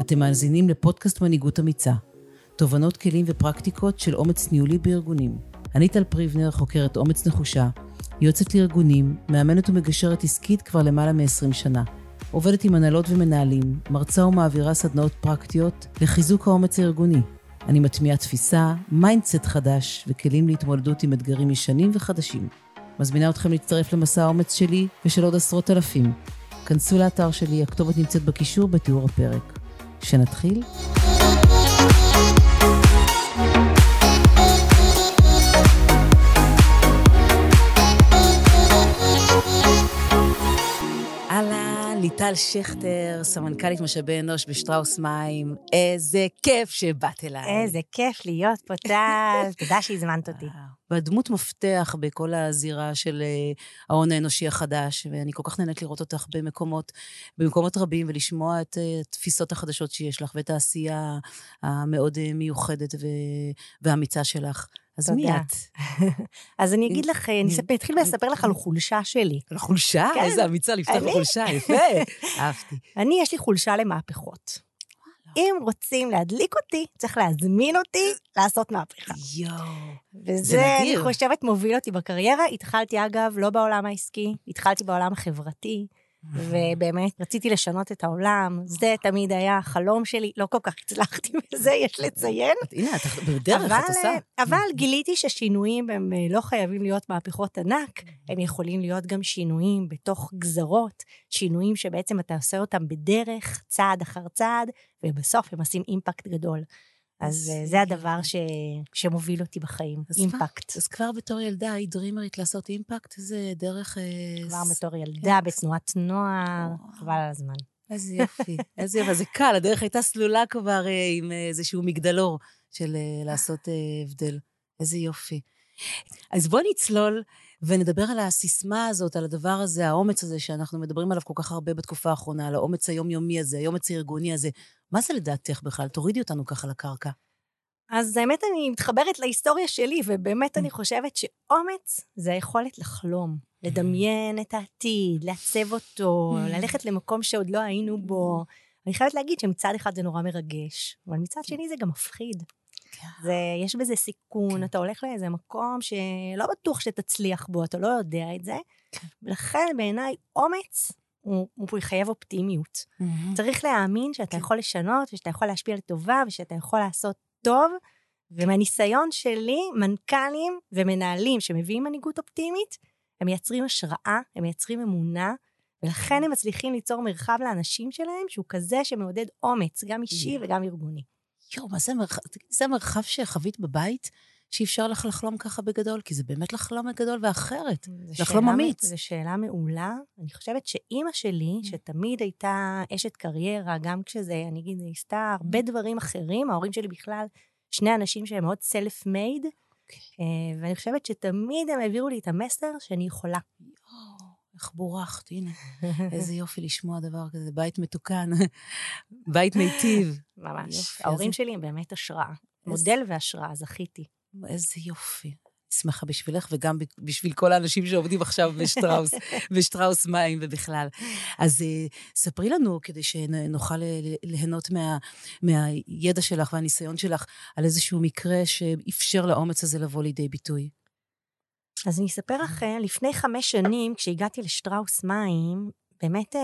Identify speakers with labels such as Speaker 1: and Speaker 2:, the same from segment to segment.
Speaker 1: אתם מאזינים לפודקאסט מנהיגות אמיצה, תובנות, כלים ופרקטיקות של אומץ ניהולי בארגונים. אני טל פריבנר, חוקרת אומץ נחושה, יועצת לארגונים, מאמנת ומגשרת עסקית כבר למעלה מ-20 שנה. עובדת עם הנהלות ומנהלים, מרצה ומעבירה סדנאות פרקטיות לחיזוק האומץ הארגוני. אני מטמיעה תפיסה, mindset חדש וכלים להתמודדות עם אתגרים ישנים וחדשים. מזמינה אתכם להצטרף למסע האומץ שלי ושל עוד עשרות אלפים. כנסו לאתר שלי, הכתובת נמצאת בקישור בתיאור הפרק. שנתחיל? ליטל שכטר, סמנכ"לית משאבי אנוש בשטראוס מים. איזה כיף שבאת אליי.
Speaker 2: איזה כיף להיות פה, טל. תודה שהזמנת אותי.
Speaker 1: ואת דמות מפתח בכל הזירה של אה, ההון האנושי החדש, ואני כל כך נהנית לראות אותך במקומות, במקומות רבים, ולשמוע את אה, התפיסות החדשות שיש לך, ואת העשייה המאוד אה, מיוחדת ואמיצה שלך. אז מי את?
Speaker 2: אז אני אגיד לך, אני אתחיל לספר לך על חולשה שלי.
Speaker 1: על חולשה?
Speaker 2: כן.
Speaker 1: איזה אמיצה לפתוח בחולשה, יפה. אהבתי.
Speaker 2: אני, יש לי חולשה למהפכות. אם רוצים להדליק אותי, צריך להזמין אותי לעשות מהפכה.
Speaker 1: יואו, זה
Speaker 2: וזה, אני. חושבת, מוביל אותי בקריירה. התחלתי, אגב, לא בעולם העסקי, התחלתי בעולם החברתי, ובאמת רציתי לשנות את העולם. זה תמיד היה החלום שלי, לא כל כך הצלחתי בזה, יש לציין.
Speaker 1: הנה, את בדרך,
Speaker 2: אבל,
Speaker 1: את עושה.
Speaker 2: אבל גיליתי ששינויים הם אה, לא חייבים להיות מהפכות ענק, הם יכולים להיות גם שינויים בתוך גזרות, שינויים שבעצם אתה עושה אותם בדרך, צעד אחר צעד, ובסוף הם עושים אימפקט גדול. אז אה, זה הדבר ש... שמוביל אותי בחיים,
Speaker 1: אז?
Speaker 2: אימפקט.
Speaker 1: אז כבר בתור ילדה היית דרימרית לעשות אימפקט? איזה דרך... אה,
Speaker 2: כבר בתור ילדה,
Speaker 1: כן.
Speaker 2: בתנועת נוער. חבל על הזמן.
Speaker 1: איזה יופי, איזה יופי. זה קל, הדרך הייתה סלולה כבר אה, עם אה, איזשהו מגדלור של אה, לעשות אה, הבדל. איזה יופי. אז בואי נצלול ונדבר על הסיסמה הזאת, על הדבר הזה, האומץ הזה שאנחנו מדברים עליו כל כך הרבה בתקופה האחרונה, על האומץ היומיומי הזה, האומץ הארגוני הזה. מה זה לדעתך בכלל? תורידי אותנו ככה לקרקע.
Speaker 2: אז האמת, אני מתחברת להיסטוריה שלי, ובאמת אני חושבת שאומץ זה היכולת לחלום, לדמיין את העתיד, לעצב אותו, ללכת למקום שעוד לא היינו בו. אני חייבת להגיד שמצד אחד זה נורא מרגש, אבל מצד שני זה גם מפחיד. זה, יש בזה סיכון, אתה הולך לאיזה מקום שלא בטוח שתצליח בו, אתה לא יודע את זה, ולכן בעיניי אומץ הוא, הוא יחייב אופטימיות. צריך להאמין שאתה
Speaker 1: כן.
Speaker 2: יכול לשנות, ושאתה יכול להשפיע לטובה, ושאתה יכול לעשות טוב. ומהניסיון שלי, מנכ"לים ומנהלים שמביאים מנהיגות אופטימית, הם מייצרים השראה, הם מייצרים אמונה, ולכן הם מצליחים ליצור מרחב לאנשים שלהם שהוא כזה שמעודד אומץ, גם אישי
Speaker 1: יואו.
Speaker 2: וגם ארגוני.
Speaker 1: יואו, מה זה תגידי, זה המרחב שחווית בבית, שאפשר לך לחלום ככה בגדול? כי זה באמת לחלום בגדול ואחרת. לחלום אמיץ.
Speaker 2: זו שאלה מעולה. אני חושבת שאימא שלי,
Speaker 1: Mm.
Speaker 2: שתמיד הייתה אשת קריירה, גם כשזה, אני אגיד, עשתה הרבה
Speaker 1: Mm.
Speaker 2: דברים אחרים, ההורים שלי בכלל, שני אנשים שהם מאוד self-made,
Speaker 1: אוקיי.
Speaker 2: אה, ואני חושבת שתמיד הם העבירו לי את המסר שאני יכולה.
Speaker 1: איך בורכת, הנה. איזה יופי לשמוע דבר כזה, בית מתוקן, בית מיטיב.
Speaker 2: ממש.
Speaker 1: יופי,
Speaker 2: ההורים
Speaker 1: איזה-
Speaker 2: שלי הם באמת השראה.
Speaker 1: איזה-
Speaker 2: מודל והשראה, זכיתי.
Speaker 1: איזה יופי. שמחה בשבילך וגם בשביל כל האנשים שעובדים עכשיו בשטראוס, בשטראוס מים ובכלל. אז אה, ספרי לנו, כדי שנוכל ליהנות מה, מהידע שלך והניסיון שלך, על איזשהו מקרה שאפשר לאומץ הזה לבוא לידי ביטוי.
Speaker 2: אז אני אספר לך, אה, לפני חמש שנים, כשהגעתי לשטראוס מים, באמת אה,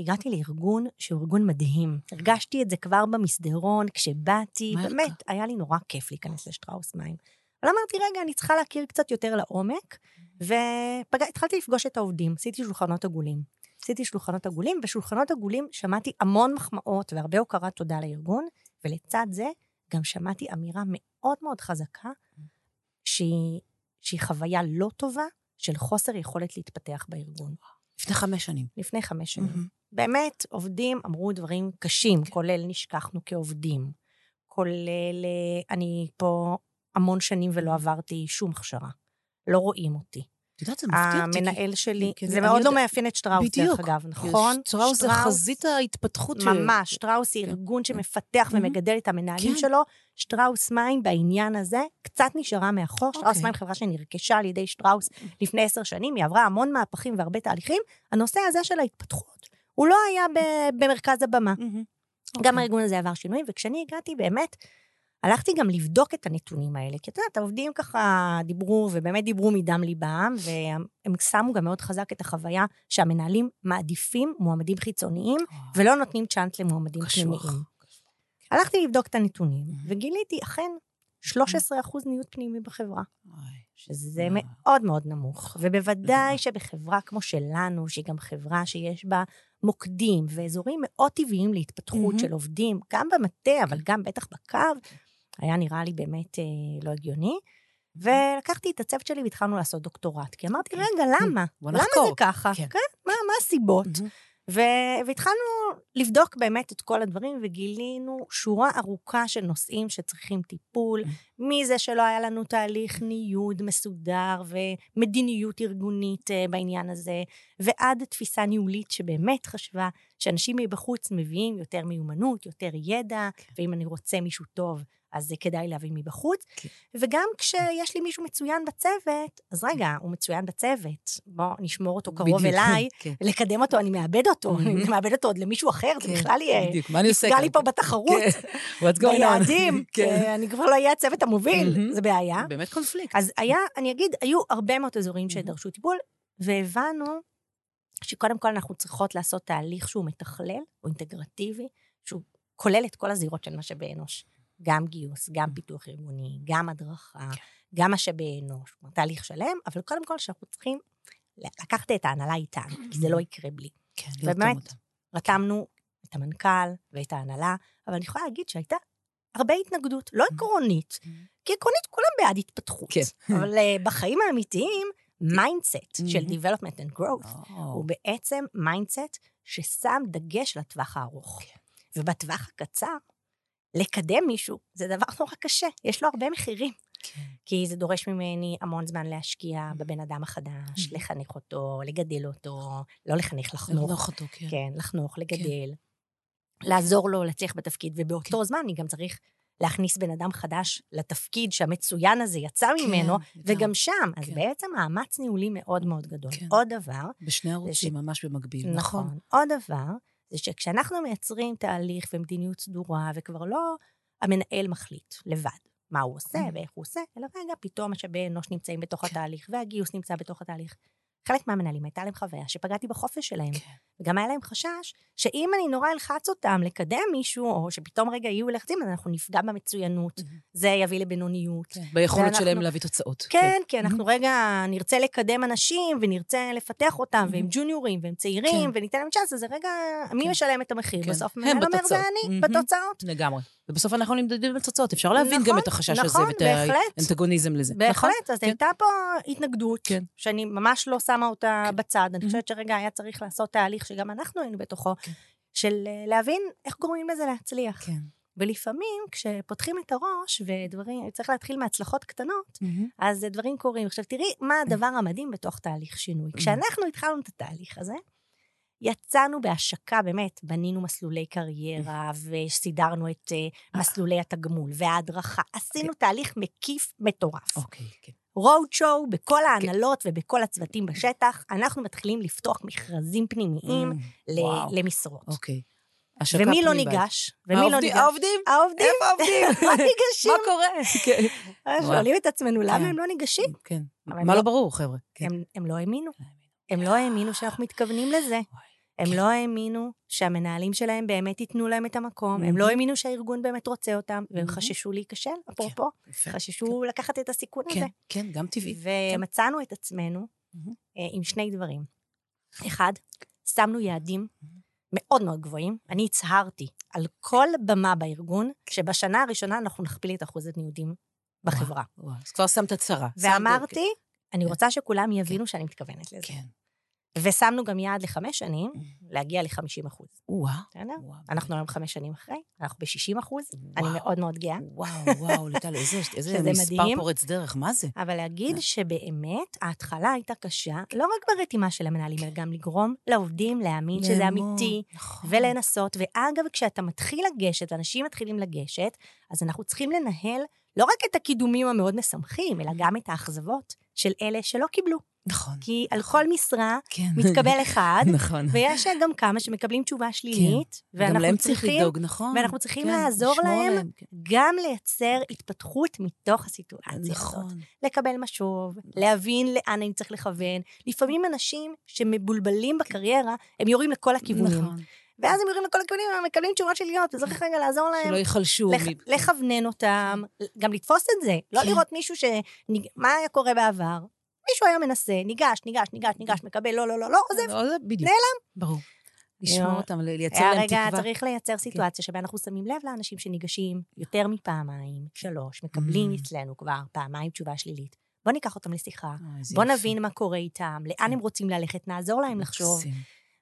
Speaker 2: הגעתי לארגון שהוא ארגון מדהים. הרגשתי את זה כבר במסדרון, כשבאתי, באמת, היה לי נורא כיף להיכנס לשטראוס מים. אבל אמרתי, רגע, אני צריכה להכיר קצת יותר לעומק, והתחלתי לפגוש את העובדים, עשיתי שולחנות עגולים. עשיתי שולחנות עגולים, ושולחנות עגולים שמעתי המון מחמאות והרבה הוקרת תודה לארגון, ולצד זה גם שמעתי אמירה מאוד מאוד חזקה, שהיא, שהיא חוויה לא טובה של חוסר יכולת להתפתח בארגון.
Speaker 1: לפני חמש שנים.
Speaker 2: לפני חמש שנים.
Speaker 1: מהמם.
Speaker 2: באמת, עובדים אמרו דברים קשים, כולל נשכחנו כעובדים, כולל אה, אני פה המון שנים ולא עברתי שום הכשרה. לא רואים אותי.
Speaker 1: יודעת, זה מפתיע אותי.
Speaker 2: המנהל שלי,
Speaker 1: כן,
Speaker 2: זה מאוד לא מאפיין את שטראוס, דרך. אגב, נכון?
Speaker 1: שטראוס זה חזית ההתפתחות של...
Speaker 2: ממש, שטראוס היא ארגון שמפתח
Speaker 1: מהמם.
Speaker 2: ומגדל את המנהלים
Speaker 1: כן.
Speaker 2: שלו. שטראוס מים בעניין הזה קצת נשארה מאחור. שטראוס
Speaker 1: אוקיי.
Speaker 2: מים חברה שנרכשה על ידי שטראוס לפני עשר שנים, היא עברה המון מהפכים והרבה תהליכים. הנושא הזה של ההתפתחות, הוא לא היה במרכז הבמה.
Speaker 1: מהמם.
Speaker 2: גם
Speaker 1: אוקיי.
Speaker 2: הארגון הזה עבר שינוי, וכשאני הגעתי באמת, הלכתי גם לבדוק את הנתונים האלה, כי את יודעת, העובדים ככה דיברו, ובאמת דיברו מדם ליבם, והם שמו גם מאוד חזק את החוויה שהמנהלים מעדיפים מועמדים חיצוניים,
Speaker 1: וואו,
Speaker 2: ולא נותנים צ'אנס למועמדים. פנימיים. הלכתי לבדוק את הנתונים. וגיליתי, אכן, 13% ניוד פנימי בחברה. שזה. מאוד מאוד נמוך. ובוודאי. שבחברה כמו שלנו, שהיא גם חברה שיש בה מוקדים ואזורים מאוד טבעיים להתפתחות. של עובדים, גם במטה, אבל גם בטח בקו, היה נראה לי באמת אה, לא הגיוני. ולקחתי את הצוות שלי והתחלנו לעשות דוקטורט, כי אמרתי. רגע, למה?
Speaker 1: בוא
Speaker 2: למה
Speaker 1: נחקור.
Speaker 2: זה ככה?
Speaker 1: כן.
Speaker 2: כן, מה, מה הסיבות?
Speaker 1: מהמם.
Speaker 2: ו- והתחלנו לבדוק באמת את כל הדברים, וגילינו שורה ארוכה של נושאים שצריכים טיפול, מזה שלא היה לנו תהליך ניוד מסודר ומדיניות ארגונית אה, בעניין הזה, ועד תפיסה ניהולית שבאמת חשבה שאנשים מבחוץ מביאים יותר מיומנות, יותר ידע, ואם אני רוצה מישהו טוב, אז זה כדאי להביא מבחוץ.
Speaker 1: כן.
Speaker 2: וגם כשיש לי מישהו מצוין בצוות, אז רגע, הוא מצוין בצוות, בואו נשמור אותו קרוב
Speaker 1: בדיוק,
Speaker 2: אליי,
Speaker 1: כן.
Speaker 2: לקדם אותו, אני מאבד אותו. אני מאבד אותו עוד למישהו אחר, זה
Speaker 1: כן,
Speaker 2: בכלל יהיה...
Speaker 1: בדיוק, מה אני עושה
Speaker 2: יפגע
Speaker 1: כאן?
Speaker 2: לי פה בתחרות,
Speaker 1: כן.
Speaker 2: ביעדים,
Speaker 1: כן.
Speaker 2: אה, אני כבר לא אהיה הצוות המוביל. זה בעיה.
Speaker 1: באמת קונפליקט.
Speaker 2: אז היה, אני אגיד, היו הרבה מאוד אזורים. שדרשו טיפול, והבנו שקודם כל אנחנו צריכות לעשות תהליך שהוא מתכלל, או אינטגרטיבי, שהוא כולל את כל הזירות של משאבי אנוש. גם גיוס, גם פיתוח ארגוני, גם הדרכה, גם משאבי אנוש, כלומר, תהליך שלם, אבל קודם כל שאנחנו צריכים לקחת את ההנהלה איתנו, כי זה לא יקרה בלי.
Speaker 1: כן,
Speaker 2: ובאמת. רתמנו את המנכ"ל ואת ההנהלה, אבל אני יכולה להגיד שהייתה הרבה התנגדות, לא עקרונית, כי עקרונית כולם בעד התפתחות.
Speaker 1: כן.
Speaker 2: אבל אה, בחיים האמיתיים, mindset של
Speaker 1: Mhm.
Speaker 2: development and growth,
Speaker 1: או,
Speaker 2: הוא בעצם mindset ששם דגש לטווח הארוך.
Speaker 1: כן.
Speaker 2: ובטווח הקצר, לקדם מישהו זה דבר נורא קשה, יש לו הרבה מחירים.
Speaker 1: כן.
Speaker 2: כי זה דורש ממני המון זמן להשקיע בבן אדם החדש,
Speaker 1: Mhm.
Speaker 2: לחנך אותו, לגדל אותו, לא לחנך, לחנוך.
Speaker 1: לחנוך אותו, כן.
Speaker 2: כן, לחנוך, לגדל, לעזור לו להצליח בתפקיד, ובאותו
Speaker 1: כן.
Speaker 2: זמן אני גם צריך להכניס בן אדם חדש לתפקיד שהמצוין הזה יצא
Speaker 1: כן,
Speaker 2: ממנו,
Speaker 1: לגמרי.
Speaker 2: וגם שם. אז
Speaker 1: כן.
Speaker 2: בעצם מאמץ ניהולי מאוד מאוד גדול.
Speaker 1: כן.
Speaker 2: עוד דבר,
Speaker 1: בשני ערוצים, ממש במקביל, נכון.
Speaker 2: נכון, עוד דבר, זה שכשאנחנו מייצרים תהליך ומדיניות סדורה, וכבר לא המנהל מחליט לבד מה הוא עושה
Speaker 1: Mhm.
Speaker 2: ואיך הוא עושה, אלא רגע, פתאום משאבי אנוש נמצאים בתוך
Speaker 1: כן.
Speaker 2: התהליך, והגיוס נמצא בתוך התהליך. חלק מהמנהלים הייתה להם חוויה שפגעתי בחופש שלהם.
Speaker 1: כן.
Speaker 2: וגם היה להם חשש שאם אני נורא אלחץ אותם לקדם מישהו, או שפתאום רגע יהיו לחצים, אז אנחנו נפגע במצוינות,
Speaker 1: Mhm.
Speaker 2: זה יביא לבינוניות.
Speaker 1: כן. ביכולת
Speaker 2: ואנחנו-
Speaker 1: שלהם להביא תוצאות.
Speaker 2: כן, כי אנחנו רגע נרצה לקדם אנשים, ונרצה לפתח אותם, והם
Speaker 1: Mhm.
Speaker 2: ג'וניורים, והם צעירים,
Speaker 1: כן.
Speaker 2: וניתן להם צ'אנס, אז זה רגע, מי
Speaker 1: כן.
Speaker 2: משלם את המחיר?
Speaker 1: כן.
Speaker 2: בסוף מנהל אומר, זה. אני,
Speaker 1: Mhm.
Speaker 2: בתוצאות.
Speaker 1: לגמרי. ובסוף אנחנו נמדדים בתוצאות. אפשר להבין גם
Speaker 2: נכון,
Speaker 1: את החשש הזה
Speaker 2: נכון,
Speaker 1: ואת
Speaker 2: בהחלט.
Speaker 1: האנטגוניזם לזה. נכון?
Speaker 2: בהחלט, אז
Speaker 1: כן.
Speaker 2: הייתה פה התנגדות,
Speaker 1: כן.
Speaker 2: שאני ממש לא שמה אותה
Speaker 1: כן.
Speaker 2: בצד. אני. חושבת שרגע היה צריך לעשות תהליך שגם אנחנו היינו בתוכו,
Speaker 1: כן.
Speaker 2: של אה, להבין איך גורמים לזה להצליח.
Speaker 1: כן.
Speaker 2: ולפעמים, כשפותחים את הראש, ודברים, צריך להתחיל מהצלחות קטנות,
Speaker 1: מהמם.
Speaker 2: אז דברים קורים. עכשיו, תראי מה הדבר המדהים בתוך תהליך שינוי. כשאנחנו התחלנו את התהליך הזה, יצאנו בהשקה, באמת, בנינו מסלולי קריירה, וסידרנו את uh, מסלולי התגמול וההדרכה. עשינו תהליך מקיף מטורף.
Speaker 1: אוקיי, כן.
Speaker 2: רוד שואו בכל ההנהלות ובכל הצוותים בשטח, אנחנו מתחילים לפתוח מכרזים פנימיים
Speaker 1: Mm,
Speaker 2: ל-
Speaker 1: וואו.
Speaker 2: למשרות.
Speaker 1: אוקיי.
Speaker 2: ומי לא. ניגש? ומי לא ניגש?
Speaker 1: העובדים?
Speaker 2: העובדים
Speaker 1: איפה העובדים?
Speaker 2: לא ניגשים.
Speaker 1: מה קורה? כן.
Speaker 2: אה, שואלים את עצמנו, למה
Speaker 1: כן.
Speaker 2: הם לא ניגשים?
Speaker 1: כן. מה
Speaker 2: לא-
Speaker 1: לא ברור, חבר'ה? כן.
Speaker 2: הם- לא.
Speaker 1: לא האמינו.
Speaker 2: הם לא האמינו שאנחנו מתכוונים לזה. הם
Speaker 1: כן.
Speaker 2: לא האמינו שהמנהלים שלהם באמת ייתנו להם את המקום, הם לא. האמינו שהארגון באמת רוצה אותם, והם. חששו להיכשל, אפרופו,
Speaker 1: יפה.
Speaker 2: חששו לקחת את הסיכון הזה.
Speaker 1: כן, כן, גם טבעי.
Speaker 2: ומצאנו את עצמנו. אה, עם שני דברים. אחד, שמנו יעדים מאוד מאוד גבוהים. אני הצהרתי על כל במה בארגון, שבשנה הראשונה אנחנו נכפיל את אחוז הניודים בחברה.
Speaker 1: וואו, אז כבר שמת הצהרה.
Speaker 2: ואמרתי, אני רוצה שכולם יבינו שאני מתכוונת לזה.
Speaker 1: כן.
Speaker 2: ושמנו גם יעד לחמש שנים, להגיע ל-50 אחוז.
Speaker 1: וואו.
Speaker 2: בסדר? אנחנו היום חמש שנים אחרי, אנחנו ב-60 אחוז, אני. מאוד מאוד גאה.
Speaker 1: וואו, וואו, ליטל, איזה מספר. פורץ דרך, מה זה?
Speaker 2: אבל להגיד שבאמת, ההתחלה הייתה קשה, לא רק ברתימה של המנהלים, אלא גם לגרום לעובדים להאמין שזה אמיתי,
Speaker 1: נכון.
Speaker 2: ולנסות. ואגב, כשאתה מתחיל לגשת, אנשים מתחילים לגשת, אז אנחנו צריכים לנהל לא רק את הקידומים המאוד משמחים, אלא גם את האכזבות של אלה שלא קיבלו.
Speaker 1: נכון.
Speaker 2: כי על. כל משרה
Speaker 1: כן.
Speaker 2: מתקבל אחד,
Speaker 1: נכון.
Speaker 2: ויש גם כמה שמקבלים תשובה שלילית,
Speaker 1: גם
Speaker 2: ואנחנו
Speaker 1: להם צריך
Speaker 2: צריכים
Speaker 1: לדאוג, נכון.
Speaker 2: ואנחנו צריכים
Speaker 1: כן,
Speaker 2: לעזור להם
Speaker 1: עליהם, כן.
Speaker 2: גם לייצר התפתחות מתוך הסיטואציה הזאת.
Speaker 1: נכון.
Speaker 2: לקבל משוב, להבין לאן אני צריך לכוון. לפעמים אנשים שמבולבלים בקריירה, הם יורים לכל הכיוונים.
Speaker 1: נכון.
Speaker 2: ואז הם יורים לכל הכיוונים, הם מקבלים תשובות שליליות, וצריך רגע לעזור להם.
Speaker 1: שלא ייחלשו. מ-
Speaker 2: לכוונן אותם, גם לתפוס את זה. לא
Speaker 1: כן.
Speaker 2: לראות מישהו ש... מה היה קורה בעבר? מישהו היה מנסה, ניגש, ניגש, ניגש, ניגש, מקבל, לא, לא, לא, לא, עוזב.
Speaker 1: לא.
Speaker 2: נעלם.
Speaker 1: ברור. לשמור אותם, לייצר להם
Speaker 2: רגע,
Speaker 1: תקווה. כן.
Speaker 2: צריך לייצר סיטואציה שבה אנחנו שמים לב לאנשים שניגשים יותר מפעמיים, שלוש, מקבלים
Speaker 1: Mm.
Speaker 2: אצלנו כבר פעמיים תשובה שלילית. בוא ניקח אותם לשיחה,
Speaker 1: אה,
Speaker 2: בוא. נבין מה קורה איתם, לאן
Speaker 1: כן.
Speaker 2: הם רוצים ללכת, נעזור להם לחשוב.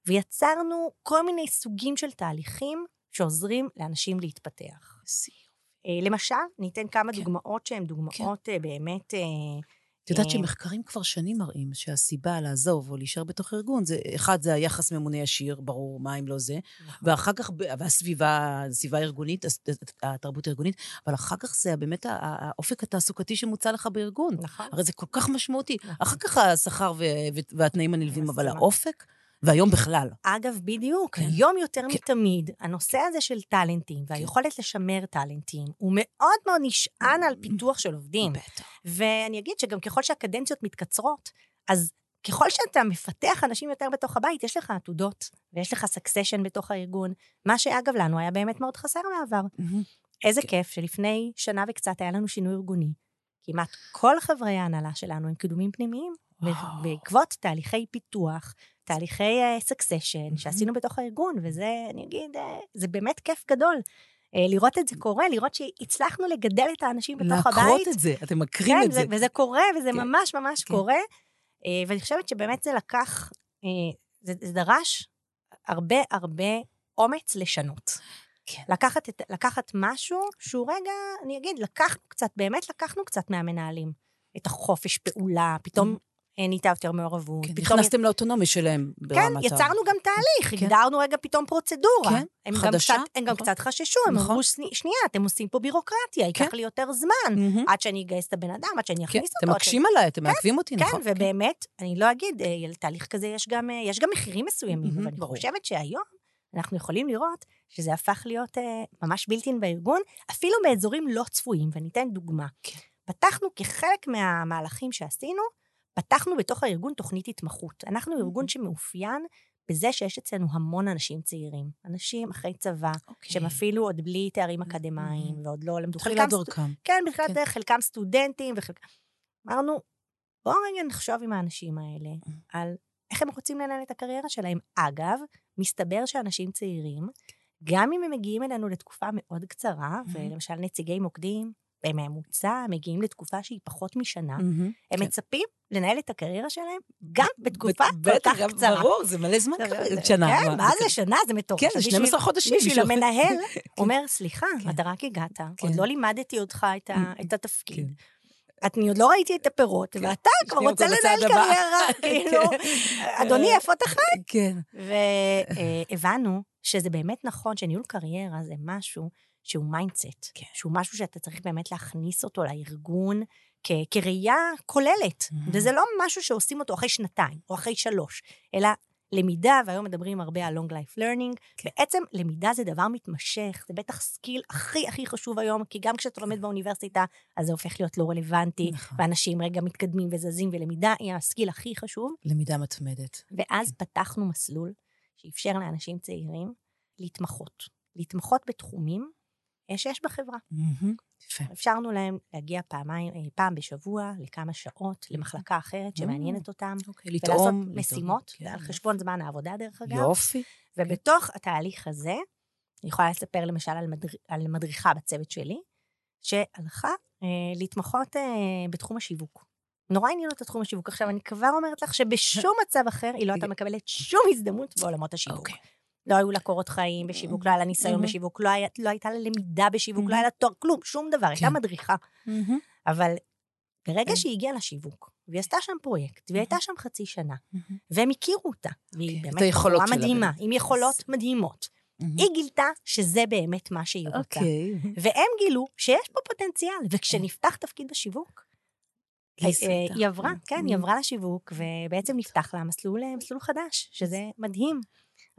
Speaker 2: ויצרנו כל מיני סוגים של תהליכים שעוזרים לאנשים להתפתח. אה, למשל, ניתן כמה
Speaker 1: כן.
Speaker 2: דוגמאות שהן דוגמאות אה, באמת... אה,
Speaker 1: את יודעת שמחקרים כבר שנים מראים שהסיבה לעזוב או להישאר בתוך ארגון, זה, אחד, זה היחס ממונה ישיר, ברור, מה אם לא זה,
Speaker 2: נכון.
Speaker 1: ואחר כך, והסביבה, הסביבה הארגונית, התרבות הארגונית, אבל אחר כך זה באמת האופק התעסוקתי שמוצע לך בארגון.
Speaker 2: נכון.
Speaker 1: הרי זה כל כך משמעותי.
Speaker 2: נכון.
Speaker 1: אחר כך השכר והתנאים הנלווים, אבל. האופק, והיום בכלל.
Speaker 2: אגב, בדיוק,
Speaker 1: כן.
Speaker 2: היום יותר
Speaker 1: כן.
Speaker 2: מתמיד, הנושא הזה של טאלנטים והיכולת לשמר טאלנטים, הוא מאוד מאוד נשען על פיתוח של עובדים.
Speaker 1: בטח.
Speaker 2: ואני אגיד שגם ככל שהקדנציות מתקצרות, אז ככל שאתה מפתח אנשים יותר בתוך הבית, יש לך עתודות, ויש לך סקסשן בתוך הארגון, מה שאגב לנו היה באמת מאוד חסר בעבר.
Speaker 1: מהמם.
Speaker 2: איזה
Speaker 1: כן.
Speaker 2: כיף שלפני שנה וקצת היה לנו שינוי ארגוני. כמעט כל חברי ההנהלה שלנו הם קידומים פנימיים. בעקבות תהליכי פיתוח, תהליכי סקסשן שעשינו בתוך הארגון, וזה, אני אגיד, אה, זה באמת כיף גדול. אה, לראות את זה קורה, לראות שהצלחנו לגדל את האנשים בתוך הבית.
Speaker 1: להקרות את זה, אתם מקרים
Speaker 2: כן,
Speaker 1: את זה.
Speaker 2: וזה קורה, וזה
Speaker 1: כן.
Speaker 2: ממש ממש
Speaker 1: כן.
Speaker 2: קורה. אה, ואני חושבת שבאמת זה לקח, אה, זה, זה דרש הרבה הרבה אומץ לשנות.
Speaker 1: כן.
Speaker 2: לקחת, את, לקחת משהו שהוא רגע, אני אגיד, לקחנו קצת, באמת לקחנו קצת מהמנהלים. את החופש פעולה, פתאום אה, נהייתה יותר מעורבות.
Speaker 1: כן,
Speaker 2: פתאום
Speaker 1: נכנסתם לאוטונומיה שלהם
Speaker 2: כן,
Speaker 1: ברמת ה...
Speaker 2: יצרנו גם תהליך,
Speaker 1: כן.
Speaker 2: הגדרנו רגע פתאום פרוצדורה.
Speaker 1: כן,
Speaker 2: הם גם
Speaker 1: חדשה,
Speaker 2: קצת, הם גם
Speaker 1: נכון.
Speaker 2: קצת חששו, הם
Speaker 1: נכון.
Speaker 2: אמרו, "שני- שנייה, אתם עושים פה בירוקרטיה, ייקח
Speaker 1: כן.
Speaker 2: לי יותר זמן,
Speaker 1: מהמם.
Speaker 2: עד שאני אגייס את הבן אדם, עד שאני
Speaker 1: כן,
Speaker 2: אכניס
Speaker 1: אתם
Speaker 2: אותו.
Speaker 1: מקשים עליי, אתם מעכבים אותי,
Speaker 2: כן,
Speaker 1: נכון?
Speaker 2: ובאמת, אני לא אגיד, אה, לתהליך כזה יש גם, אה, יש גם מחירים מסוימים,
Speaker 1: מהמם,
Speaker 2: אבל אני
Speaker 1: ברור.
Speaker 2: חושבת שהיום אנחנו יכולים לראות שזה הפך להיות אה, ממש בלתי בארגון, אפילו באזורים לא צפויים, ואני אתן דוגמה.
Speaker 1: כן.
Speaker 2: פתחנו כחלק מהמהלכים שעשינו, פתחנו בתוך הארגון תוכנית התמחות. אנחנו ארגון שמאופיין בזה שיש אצלנו המון אנשים צעירים, אנשים אחרי צבא,
Speaker 1: אוקיי.
Speaker 2: שהם אפילו עוד בלי תארים אקדמיים,
Speaker 1: מהמם.
Speaker 2: ועוד לא למדו.
Speaker 1: תחילת דרכם.
Speaker 2: כן, בתחילת
Speaker 1: כן.
Speaker 2: דרך, חלקם סטודנטים וחלקם... אמרנו, בואו רגע נחשוב עם האנשים האלה
Speaker 1: Mm.
Speaker 2: על איך הם רוצים לנהל את הקריירה שלהם. אגב, מסתבר שאנשים צעירים, גם אם הם מגיעים אלינו לתקופה מאוד קצרה,
Speaker 1: Mhm.
Speaker 2: ולמשל נציגי מוקדים, בממוצע מגיעים לתקופה שהיא פחות משנה,
Speaker 1: מהמם.
Speaker 2: הם
Speaker 1: כן.
Speaker 2: מצפים לנהל את הקריירה שלהם גם בתקופה כל כך קצרה.
Speaker 1: ברור, זה מלא זמן שנה.
Speaker 2: כן, מה זה שנה? זה מטורף.
Speaker 1: כן, זה
Speaker 2: בשביל-
Speaker 1: 12 חודשים.
Speaker 2: בשביל המנהל, אומר, סליחה,
Speaker 1: כן.
Speaker 2: אתה רק הגעת,
Speaker 1: כן.
Speaker 2: עוד לא לימדתי אותך את את התפקיד.
Speaker 1: כן.
Speaker 2: אני עוד לא ראיתי את הפירות,
Speaker 1: כן.
Speaker 2: ואתה כבר רוצה לנהל. קריירה, כאילו, אדוני, איפה אתה חי?
Speaker 1: כן.
Speaker 2: והבנו שזה באמת נכון שניהול קריירה זה משהו שהוא mindset,
Speaker 1: כן.
Speaker 2: שהוא משהו שאתה צריך באמת להכניס אותו לארגון כ- כראייה כוללת,
Speaker 1: Mhm.
Speaker 2: וזה לא משהו שעושים אותו אחרי שנתיים או אחרי שלוש, אלא למידה, והיום מדברים הרבה על long life learning,
Speaker 1: כן.
Speaker 2: בעצם למידה זה דבר מתמשך, זה בטח skill הכי הכי חשוב היום, כי גם כשאתה לומד באוניברסיטה, אז זה הופך להיות לא רלוונטי,
Speaker 1: נכון.
Speaker 2: ואנשים רגע מתקדמים וזזים, ולמידה היא הסקיל הכי חשוב.
Speaker 1: למידה מתמדת.
Speaker 2: ואז פתחנו מסלול שאפשר לאנשים צעירים להתמחות. להתמחות בתחומים שיש בחברה.
Speaker 1: יפה.
Speaker 2: אפשרנו להם להגיע פעמיים, אה, פעם בשבוע, לכמה שעות, למחלקה אחרת שמעניינת אותם,
Speaker 1: אוקיי,
Speaker 2: ולעשות
Speaker 1: לטעום. לטעום.
Speaker 2: משימות,
Speaker 1: כן,
Speaker 2: על חשבון זמן העבודה דרך אגב.
Speaker 1: יופי.
Speaker 2: ובתוך התהליך הזה, אני יכולה לספר למשל על, מדר... על מדריכה בצוות שלי, שהלכה אה, להתמחות אה, בתחום השיווק. נורא עניין אותה תחום השיווק. עכשיו, אני כבר אומרת לך שבשום מצב אחר היא לא הייתה מקבלת שום הזדמנות בעולמות השיווק.
Speaker 1: אוקיי.
Speaker 2: לא היו לה קורות חיים בשיווק, לא היה לה ניסיון. בשיווק, לא היה- לא הייתה לה למידה בשיווק, לא. היה לה תואר, כלום, שום דבר, הייתה
Speaker 1: כן.
Speaker 2: מדריכה. אבל ברגע
Speaker 1: כן.
Speaker 2: שהיא הגיעה לשיווק, והיא עשתה שם פרויקט, והיא הייתה שם חצי שנה. והם הכירו אותה, והיא
Speaker 1: אוקיי,
Speaker 2: באמת בחורה מדהימה. עם יכולות מדהימות. היא גילתה שזה באמת מה שהיא רוצה.
Speaker 1: אוקיי.
Speaker 2: והם גילו שיש פה פוטנציאל, וכשנפתח תפקיד בשיווק, אה. היא עברה, כן, היא. עברה לשיווק, ובעצם נפתח לה אה, מסלול חדש, שזה מדהים.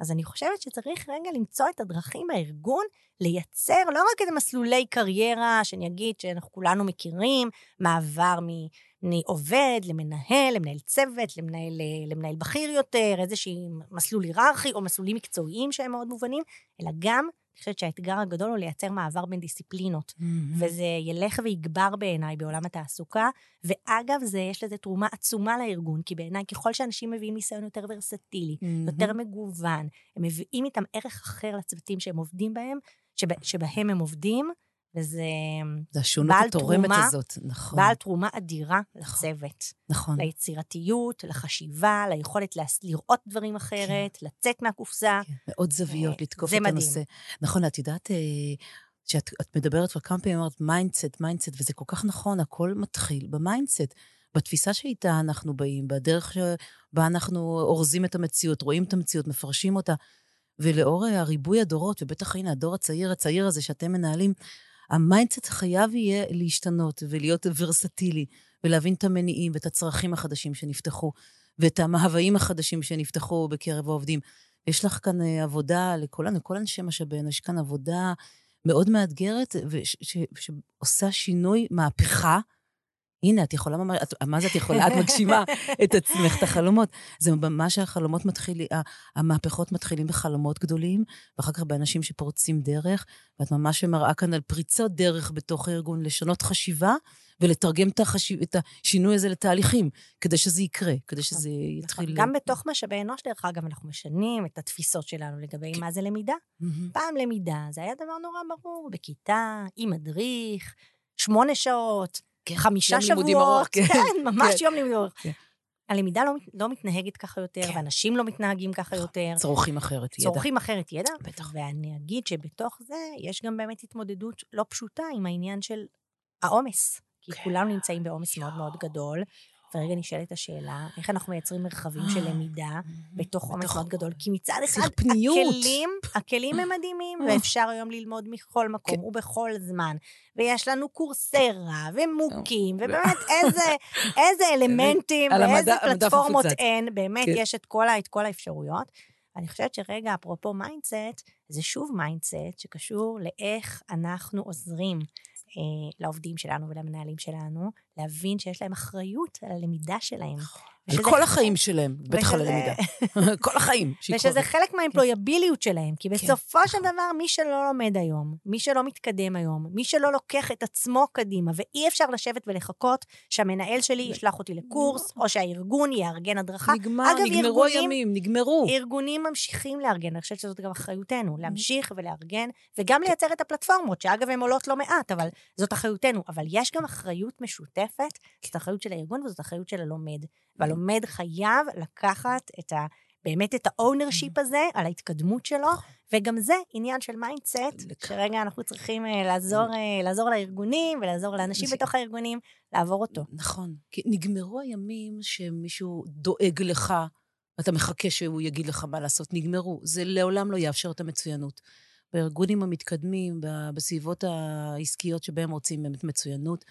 Speaker 2: אז אני חושבת שצריך רגע למצוא את הדרכים בארגון, לייצר לא רק את מסלולי קריירה, שאני אגיד שאנחנו כולנו מכירים, מעבר מ- מעובד למנהל, למנהל צוות, למנהל, אה, למנהל בכיר יותר, איזשהי מסלול היררכי, או מסלולים מקצועיים שהם מאוד מובנים, אלא גם, אני חושבת שהאתגר הגדול הוא לייצר מעבר בין דיסציפלינות.
Speaker 1: מהמם.
Speaker 2: וזה ילך ויגבר בעיניי בעולם התעסוקה. ואגב, זה, יש לזה תרומה עצומה לארגון, כי בעיניי, ככל שאנשים מביאים ניסיון יותר ורסטילי,
Speaker 1: מהמם.
Speaker 2: יותר מגוון, הם מביאים איתם ערך אחר לצוותים שהם עובדים בהם, שבה, שבהם הם עובדים, וזה
Speaker 1: זה השונות
Speaker 2: בעל
Speaker 1: התורמת
Speaker 2: תרומה-
Speaker 1: הזאת, נכון.
Speaker 2: בעל תרומה אדירה
Speaker 1: נכון.
Speaker 2: לצוות.
Speaker 1: נכון.
Speaker 2: ליצירתיות, לחשיבה, ליכולת להס- לראות דברים אחרת, לצאת מהקופסה.
Speaker 1: כן, מאוד זוויות
Speaker 2: אה,
Speaker 1: לתקוף את
Speaker 2: מדהים.
Speaker 1: הנושא. נכון, את יודעת, אה, שאת את מדברת כבר כמה פעמים, אמרת mindset, mindset, וזה כל כך נכון, הכל מתחיל ב mindset. בתפיסה שאיתה אנחנו באים, בדרך שבה אנחנו אורזים את המציאות, רואים את המציאות, מפרשים אותה. ולאור אה, הריבוי הדורות, ובטח הנה, הדור הצעיר, הצעיר הזה שאתם מנהלים, ה mindset חייב יהיה להשתנות ולהיות ורסטילי, ולהבין את המניעים ואת הצרכים החדשים שנפתחו, ואת המאוויים החדשים שנפתחו בקרב העובדים. יש לך כאן אה, עבודה לכולנו, לכל אנשי משאבי אנוש, יש כאן עבודה מאוד מאתגרת, שעושה שינוי, מהפכה. הנה, את יכולה ממש, את- מה זה את יכולה? את מגשימה את עצמך, את החלומות. זה ממש החלומות מתחילים, המהפכות מתחילים בחלומות גדולים, ואחר כך באנשים שפורצים דרך, ואת ממש מראה כאן על פריצות דרך בתוך הארגון, לשנות חשיבה ולתרגם את, החשיב, את השינוי הזה לתהליכים, כדי שזה יקרה, כדי שזה יתחיל...
Speaker 2: גם בתוך משאבי אנוש, דרך אגב, אנחנו משנים את התפיסות שלנו לגבי
Speaker 1: כן.
Speaker 2: מה זה למידה. פעם למידה, זה היה דבר נורא ברור, בכיתה, עם מדריך, שמונה שעות,
Speaker 1: כן,
Speaker 2: חמישה
Speaker 1: יום
Speaker 2: שבועות.
Speaker 1: לימודים ארוך, כן.
Speaker 2: כן, ממש
Speaker 1: כן.
Speaker 2: יום לימודים ארוך.
Speaker 1: כן.
Speaker 2: הלמידה לא, לא מתנהגת ככה יותר,
Speaker 1: כן.
Speaker 2: ואנשים לא מתנהגים ככה יותר.
Speaker 1: צורכים אחרת, ידע.
Speaker 2: צורכים אחרת ידע.
Speaker 1: בטח.
Speaker 2: ואני אגיד שבתוך זה יש גם באמת התמודדות לא פשוטה עם העניין של העומס. כי
Speaker 1: כן.
Speaker 2: כולנו נמצאים בעומס מאוד מאוד גדול. ורגע נשאלת השאלה, איך אנחנו מייצרים מרחבים של למידה בתוך עומס מאוד גדול? כי מצד אחד. הכלים, הכלים הם מדהימים,
Speaker 1: אה.
Speaker 2: ואפשר היום ללמוד מכל מקום
Speaker 1: כן.
Speaker 2: ובכל זמן. ויש לנו Coursera,
Speaker 1: ו MOOC ים,
Speaker 2: ובאמת איזה, איזה אלמנטים, ואיזה פלטפורמות. אין, באמת
Speaker 1: כן.
Speaker 2: יש את כל, ה- את כל האפשרויות. אני חושבת שרגע, אפרופו mindset, זה שוב mindset שקשור לאיך אנחנו עוזרים אה, לעובדים שלנו ולמנהלים שלנו, להבין שיש להם אחריות על הלמידה שלהם.
Speaker 1: על כל החיים שלהם, בטח על הלמידה. כל החיים.
Speaker 2: ושזה. חלק מהאמפלויביליות שלהם, כי
Speaker 1: כן,
Speaker 2: בסופו של דבר, מי שלא לומד היום, מי שלא מתקדם היום, מי שלא לוקח את עצמו קדימה, ואי אפשר לשבת ולחכות שהמנהל שלי ישלח אותי לקורס, או שהארגון יארגן הדרכה.
Speaker 1: נגמר,
Speaker 2: אגב,
Speaker 1: נגמרו הימים, נגמרו.
Speaker 2: ארגונים ממשיכים לארגן, אני חושבת שזאת גם אחריותנו, להמשיך ולארגן, וגם לייצר את הפלטפורמות, שאגב, הן עולות לא מעט, אבל זאת אחריותנו. אבל יש גם אחריות משותפת, זאת אחריות של הארגון וזאת אחריות של הלומד. והלומד חייב לקחת את ה... באמת את ה ownership הזה על ההתקדמות שלו, וגם זה עניין של
Speaker 1: mindset,
Speaker 2: שרגע אנחנו צריכים אה, לעזור, אה, לעזור לארגונים ולעזור לאנשים בתוך הארגונים לעבור אותו.
Speaker 1: נכון. כי נגמרו הימים שמישהו דואג לך, ואתה מחכה שהוא יגיד לך מה לעשות. נגמרו. זה לעולם לא יאפשר את המצוינות. בארגונים המתקדמים, בסביבות העסקיות שבהם רוצים באמת מצוינות,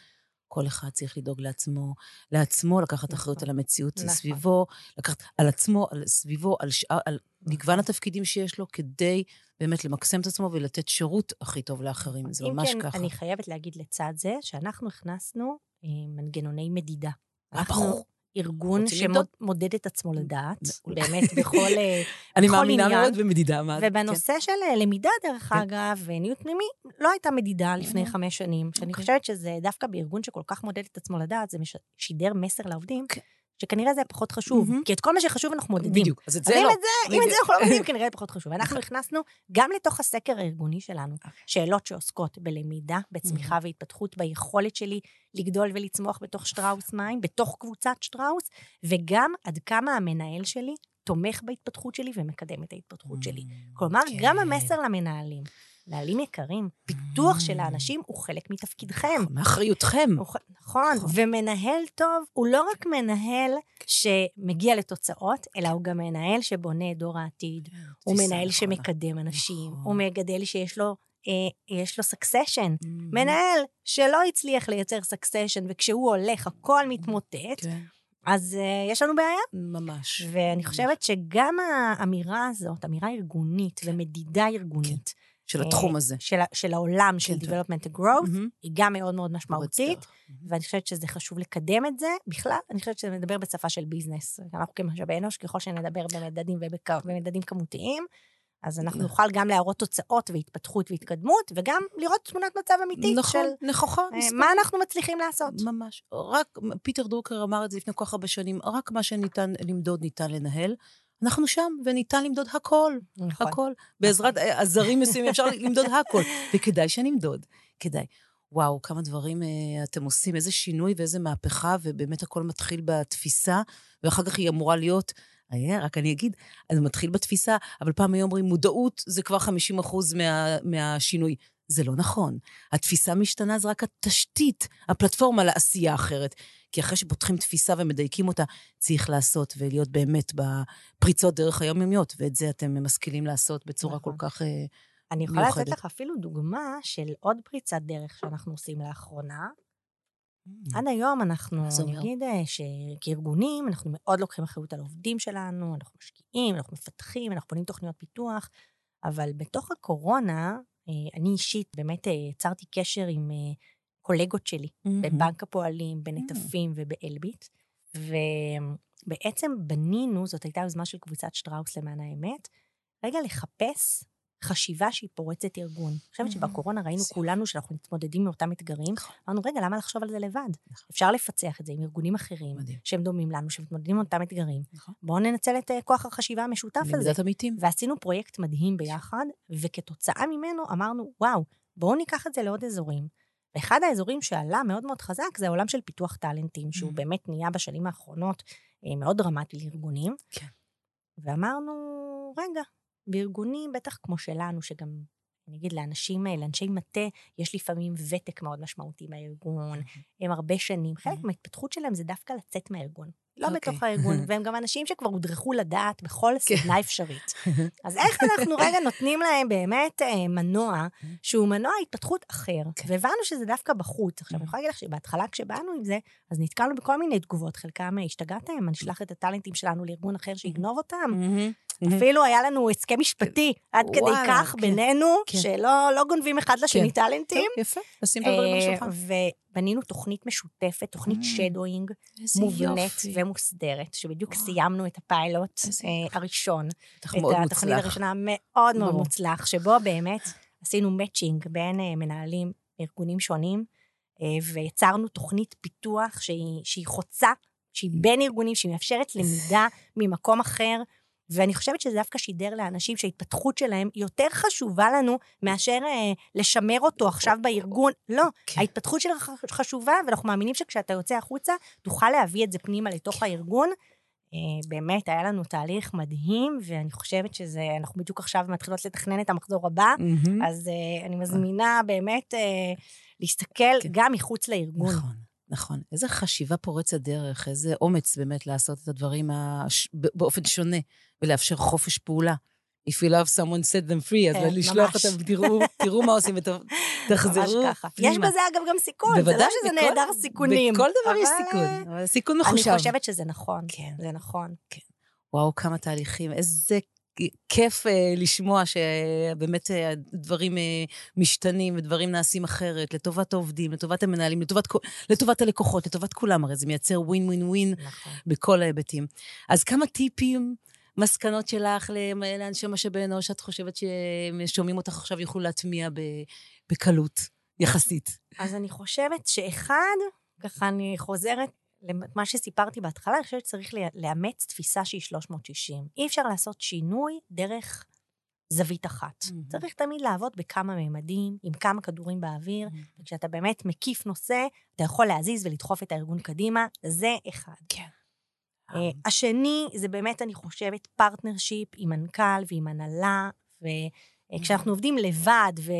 Speaker 1: כל אחד צריך לדאוג לעצמו, לעצמו, לקחת
Speaker 2: נכון.
Speaker 1: אחריות על המציאות
Speaker 2: נכון.
Speaker 1: סביבו, לקחת על עצמו, על סביבו, על, שאר, על מגוון התפקידים שיש לו, כדי באמת למקסם את עצמו ולתת שירות הכי טוב לאחרים. זה
Speaker 2: אם
Speaker 1: ממש
Speaker 2: כן,
Speaker 1: ככה.
Speaker 2: אני חייבת להגיד לצד זה, שאנחנו הכנסנו אה, מנגנוני מדידה.
Speaker 1: אה, ברור.
Speaker 2: ארגון? שמודד את עצמו לדעת. באמת, בכל אה,
Speaker 1: אני
Speaker 2: בכל
Speaker 1: מאמינה
Speaker 2: עניין.
Speaker 1: מאוד במדידה.
Speaker 2: ובנושא של אה, למידה, דרך
Speaker 1: כן.
Speaker 2: אגב, וניוד פנימי, לא הייתה מדידה לפני
Speaker 1: אוקיי.
Speaker 2: חמש שנים. שאני
Speaker 1: אוקיי.
Speaker 2: חושבת שזה דווקא בארגון שכל כך מודד את עצמו לדעת, זה שידר מסר לעובדים,
Speaker 1: כן.
Speaker 2: שכנראה זה פחות חשוב,
Speaker 1: מהמם.
Speaker 2: כי את כל מה שחשוב אנחנו מודדים.
Speaker 1: בדיוק. אז את זה
Speaker 2: אם
Speaker 1: לא.
Speaker 2: את זה, אם את זה אנחנו לא מודדים, כנראה זה פחות חשוב. אנחנו הכנסנו גם לתוך הסקר הארגוני שלנו,
Speaker 1: אוקיי.
Speaker 2: שאלות שעוסקות בלמידה, בצמיחה והתפתחות, ביכולת שלי לגדול ולצמוח בתוך שטראוס מים, בתוך קבוצת שטראוס, וגם עד כמה המנהל שלי תומך בהתפתחות שלי ומקדם את ההתפתחות שלי. כלומר,
Speaker 1: כן.
Speaker 2: גם המסר למנהלים. מנהלים יקרים, פיתוח. של האנשים הוא חלק מתפקידכם.
Speaker 1: מאחריותכם.
Speaker 2: הוא ח- נכון,
Speaker 1: נכון.
Speaker 2: ומנהל טוב הוא לא רק מנהל שמגיע לתוצאות, אלא הוא גם מנהל שבונה את דור העתיד. הוא
Speaker 1: תפיסה
Speaker 2: מנהל. שמקדם אנשים,
Speaker 1: נכון.
Speaker 2: הוא מגדל שיש לו, אה, יש לו succession.
Speaker 1: מהמם.
Speaker 2: מנהל שלא הצליח לייצר succession, וכשהוא הולך הכל מתמוטט,
Speaker 1: כן,
Speaker 2: אז אה, יש לנו בעיה.
Speaker 1: ממש.
Speaker 2: ואני חושבת שגם האמירה הזאת, אמירה ארגונית ומדידה ארגונית,
Speaker 1: של התחום
Speaker 2: אה,
Speaker 1: הזה.
Speaker 2: של, של העולם של
Speaker 1: כן,
Speaker 2: Development and Growth,
Speaker 1: מהמם.
Speaker 2: היא גם מאוד מאוד משמעותית.
Speaker 1: דרך.
Speaker 2: ואני חושבת שזה חשוב לקדם את זה. בכלל, אני חושבת שזה מדבר בשפה של business. אנחנו כמשאבי אנוש, ככל שנדבר במדדים ובק... במדדים כמותיים, אז אנחנו
Speaker 1: נכון.
Speaker 2: נוכל גם להראות תוצאות והתפתחות והתקדמות, וגם לראות תמונת מצב אמיתית
Speaker 1: נכון,
Speaker 2: של
Speaker 1: נכוחה.
Speaker 2: אה,
Speaker 1: מספר.
Speaker 2: מה אנחנו מצליחים לעשות.
Speaker 1: ממש. רק, פיטר דרוקר אמר את זה לפני כל כך הרבה שנים, רק מה שניתן למדוד ניתן לנהל. אנחנו שם, וניתן למדוד הכל,
Speaker 2: נכון.
Speaker 1: הכל. בעזרת אה, עזרים מסוימים אפשר למדוד הכל, וכדאי שנמדוד, כדאי. וואו, כמה דברים אה, אתם עושים, איזה שינוי ואיזה מהפכה, ובאמת הכל מתחיל בתפיסה, ואחר כך היא אמורה להיות, אה, רק אני אגיד, זה מתחיל בתפיסה, אבל פעם היו אומרים, מודעות זה כבר 50 אחוז מה, מהשינוי. זה לא נכון. התפיסה משתנה זה רק התשתית, הפלטפורמה לעשייה אחרת. כי אחרי שפותחים תפיסה ומדייקים אותה, צריך לעשות ולהיות באמת בפריצות דרך היומיומיות, ואת זה אתם משכילים לעשות בצורה
Speaker 2: נכון.
Speaker 1: כל כך... אה,
Speaker 2: אני יכולה לתת
Speaker 1: מיוחדת.
Speaker 2: לך אפילו דוגמה של עוד פריצת דרך שאנחנו עושים לאחרונה. עד היום אנחנו? אגיד אה, שכארגונים, אנחנו מאוד לוקחים אחריות על העובדים שלנו, אנחנו משקיעים, אנחנו מפתחים, אנחנו בונים תוכניות פיתוח, אבל בתוך הקורונה, אה, אני אישית באמת יצרתי קשר עם קולגות שלי בבנק הפועלים, בנטפים ובאלביט, ובעצם בנינו, זאת הייתה יוזמה של קבוצת שטראוס למען האמת, רגע לחפש חשיבה שהיא פורצת ארגון. אני חושבת. שבקורונה ראינו כולנו שאנחנו מתמודדים מאותם אתגרים,
Speaker 1: נכון.
Speaker 2: אמרנו, רגע, למה לחשוב על זה לבד?
Speaker 1: נכון.
Speaker 2: אפשר לפצח את זה עם ארגונים אחרים. שהם דומים לנו, שמתמודדים עם אותם אתגרים.
Speaker 1: נכון.
Speaker 2: בואו ננצל את אה, כוח החשיבה המשותף הזה.
Speaker 1: למידת עמיתים.
Speaker 2: ועשינו פרויקט מדהים ביחד, וכתוצאה ממנו אמרנו, וואו, בואו ניקח את זה לעוד אזורים. ואחד האזורים שעלה מאוד מאוד חזק זה העולם של פיתוח טאלנטים, שהוא
Speaker 1: Mhm.
Speaker 2: באמת נהיה בשנים האחרונות אה, מאוד דרמטי לארגונים.
Speaker 1: כן.
Speaker 2: ואמרנו, רגע, בארגונים, בטח כמו שלנו, שגם, אני אגיד, לאנשים, אה, לאנשי מטה, יש לפעמים ותק מאוד משמעותי בארגון, הם הרבה שנים. חלק
Speaker 1: Mhm.
Speaker 2: מההתפתחות שלהם זה דווקא לצאת מהארגון. לא
Speaker 1: אוקיי.
Speaker 2: בתוך הארגון, והם גם אנשים שכבר הודרכו לדעת בכל
Speaker 1: כן.
Speaker 2: סדנה אפשרית. אז איך אנחנו רגע נותנים להם באמת אה, מנוע, שהוא מנוע התפתחות אחר,
Speaker 1: כן.
Speaker 2: והבנו שזה דווקא בחוץ. עכשיו, אני יכולה להגיד לך שבהתחלה כשבאנו עם זה, אז נתקלנו בכל מיני תגובות, חלקם אה, השתגעתם, אני אשלח את הטאלנטים שלנו לארגון אחר שיגנוב אותם.
Speaker 1: מהמם.
Speaker 2: אפילו היה לנו הסכם משפטי עד כדי
Speaker 1: וואלה,
Speaker 2: כך
Speaker 1: כן.
Speaker 2: בינינו,
Speaker 1: כן.
Speaker 2: שלא לא גונבים אחד לשני טאלנטים.
Speaker 1: טוב, יפה, לשים את הדברים על
Speaker 2: אה,
Speaker 1: השולחן.
Speaker 2: ובנינו תוכנית משותפת, תוכנית
Speaker 1: Mm.
Speaker 2: שדואינג, מובנית
Speaker 1: יופי.
Speaker 2: ומוסדרת, שבדיוק
Speaker 1: וואו.
Speaker 2: סיימנו את הפיילוט אה. הראשון. את התוכנית. הראשונה מאוד מאוד. מוצלח, שבו באמת עשינו מאצ'ינג בין אה, מנהלים מארגונים שונים, ויצרנו תוכנית פיתוח שהיא, שהיא חוצה, שהיא בין ארגונים, שהיא מאפשרת למידה ממקום אחר. ואני חושבת שזה דווקא שידר לאנשים שההתפתחות שלהם יותר חשובה לנו מאשר אה, לשמר אותו עכשיו בארגון. לא,
Speaker 1: כן.
Speaker 2: ההתפתחות שלך חשובה, ואנחנו מאמינים שכשאתה יוצא החוצה, תוכל להביא את זה פנימה לתוך הארגון. אה, באמת, היה לנו תהליך מדהים, ואני חושבת שזה, אנחנו בדיוק עכשיו מתחילות לתכנן את המחזור הבא,
Speaker 1: מהמם.
Speaker 2: אז אה, אני מזמינה באמת אה, להסתכל
Speaker 1: כן.
Speaker 2: גם מחוץ לארגון.
Speaker 1: נכון, נכון. איזה חשיבה פורצת דרך, איזה אומץ באמת לעשות את הדברים הש... באופן שונה, ולאפשר חופש פעולה. If you love someone, set them free, אז
Speaker 2: כן,
Speaker 1: לשלוח
Speaker 2: ממש.
Speaker 1: אותם, תראו, תראו מה עושים, ותחזרו
Speaker 2: ככה. יש
Speaker 1: פנימה.
Speaker 2: בזה אגב גם סיכון, זה לא
Speaker 1: בוודאי,
Speaker 2: שזה
Speaker 1: בכל-
Speaker 2: נעדר סיכונים.
Speaker 1: בכל דבר יש
Speaker 2: אבל,
Speaker 1: סיכון,
Speaker 2: אה,
Speaker 1: אבל סיכון
Speaker 2: אני
Speaker 1: מחושב.
Speaker 2: חושבת שזה נכון,
Speaker 1: כן.
Speaker 2: זה נכון.
Speaker 1: וואו, כמה תהליכים. איזה כיף אה, לשמוע שבאמת אה, הדברים אה, משתנים ודברים נעשים אחרת, לטובת העובדים, לטובת המנהלים, לטובת, לטובת הלקוחות, לטובת כולם, הרי זה מייצר ווין ווין ווין
Speaker 2: נכון.
Speaker 1: בכל ההיבטים. אז כמה טיפים, מסקנות שלך לאנשי משאבי אנוש, שאת חושבת ששומעים אותך עכשיו יוכלו להטמיע בקלות, יחסית?
Speaker 2: אז אני חושבת שאחד, ככה אני חוזרת למה שסיפרתי בהתחלה, אני חושבת שצריך לאמץ תפיסה שהיא 360. אי אפשר לעשות שינוי דרך זווית אחת. Mm-hmm. צריך תמיד לעבוד בכמה ממדים, עם כמה כדורים באוויר, mm-hmm. וכשאתה באמת מקיף נושא, אתה יכול להזיז ולדחוף את הארגון קדימה, זה אחד.
Speaker 1: כן.
Speaker 2: Uh, השני, זה באמת, אני חושבת, partnership עם מנכ"ל ועם הנהלה, וכשאנחנו עובדים לבד ו...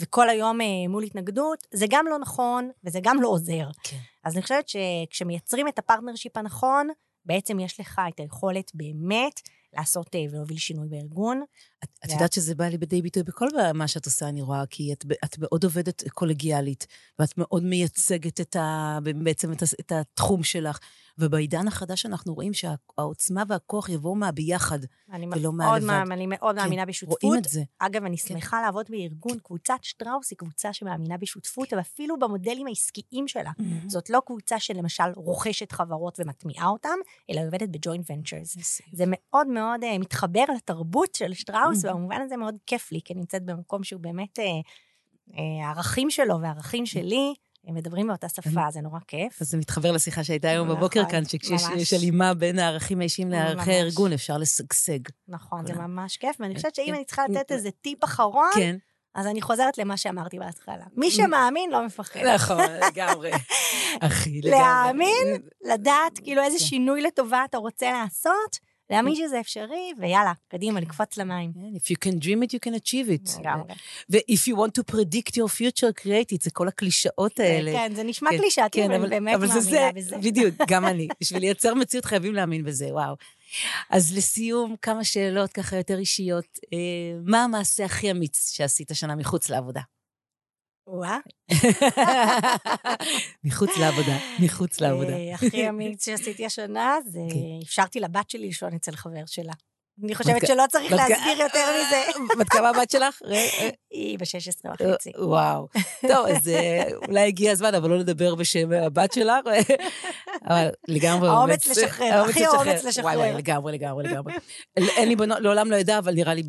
Speaker 2: וכל היום uh, מול התנגדות, זה גם לא נכון וזה גם לא עוזר.
Speaker 1: כן.
Speaker 2: אז אני חושבת שכשמייצרים את ה partnership הנכון, בעצם יש לך את היכולת באמת לעשות uh, ולהוביל שינוי בארגון.
Speaker 1: את, את יודעת שזה בא לידי ביטוי בכל מה שאת עושה, אני רואה, כי את, את מאוד עובדת קולגיאלית, ואת מאוד מייצגת את ה, בעצם את, את התחום שלך. ובעידן החדש אנחנו רואים שהעוצמה והכוח יבואו מהביחד, ולא מהלבד.
Speaker 2: מה, אני מאוד כן, מאמינה בשותפות.
Speaker 1: רואים את זה.
Speaker 2: אגב, אני כן. שמחה כן. לעבוד בארגון. קבוצת שטראוס היא קבוצה שמאמינה בשותפות, ואפילו במודלים העסקיים שלה. Mm-hmm. זאת לא קבוצה שלמשל רוכשת חברות ומטמיעה אותן, אלא היא עובדת בג'וינט ונצ'רס. זה מאוד מאוד uh, מתחבר לתרבות של שטראוס, mm-hmm. ובמובן הזה מאוד כיף לי, כי אני נמצאת במקום שהוא באמת... Uh, הערכים שלו והערכים שלי, הם מדברים באותה שפה, זה נורא כיף.
Speaker 1: אז זה מתחבר לשיחה שהייתה היום נכון, בבוקר כאן, שכשיש הלימה בין הערכים האישיים לערכי הארגון, אפשר לשגשג.
Speaker 2: נכון, זה ממש כיף, ואני חושבת שאם אני צריכה לתת איזה טיפ אחרון,
Speaker 1: כן.
Speaker 2: אז אני חוזרת למה שאמרתי בהתחלה. מי שמאמין לא מפחד.
Speaker 1: נכון, לגמרי. אחי,
Speaker 2: לגמרי. להאמין, לדעת כאילו איזה כן. שינוי לטובה אתה רוצה לעשות, להאמין שזה אפשרי, ויאללה, קדימה, לקפוץ למים.
Speaker 1: If you can dream it, you can achieve it. ו-if you want to predict your future, create it, זה כל הקלישאות האלה.
Speaker 2: כן, זה נשמע קלישאתי, אבל אני באמת מאמינה בזה.
Speaker 1: בדיוק, גם אני. בשביל לייצר מציאות חייבים להאמין בזה, וואו. אז לסיום, כמה שאלות ככה יותר אישיות. אה, מה המעשה הכי אמיץ שעשית שנה מחוץ לעבודה?
Speaker 2: וואה.
Speaker 1: מחוץ לעבודה, מחוץ לעבודה.
Speaker 2: אה, הכי אמיץ שעשיתי השנה, זה כן. אפשרתי לבת שלי לישון אצל חבר שלה. אני חושבת שלא צריך להסביר יותר מזה.
Speaker 1: בת כמה הבת שלך?
Speaker 2: היא ב-16 וחצי.
Speaker 1: וואו. טוב, אז אה, אולי הגיע הזמן, אבל לא לדבר בשם הבת שלך. אבל לגמרי
Speaker 2: אומץ לשחרר, הכי אומץ לשחרר. וואי,
Speaker 1: וואי, לגמרי, לגמרי, לגמרי. אין לי בנות, לעולם לא אדע, אבל נראה לי,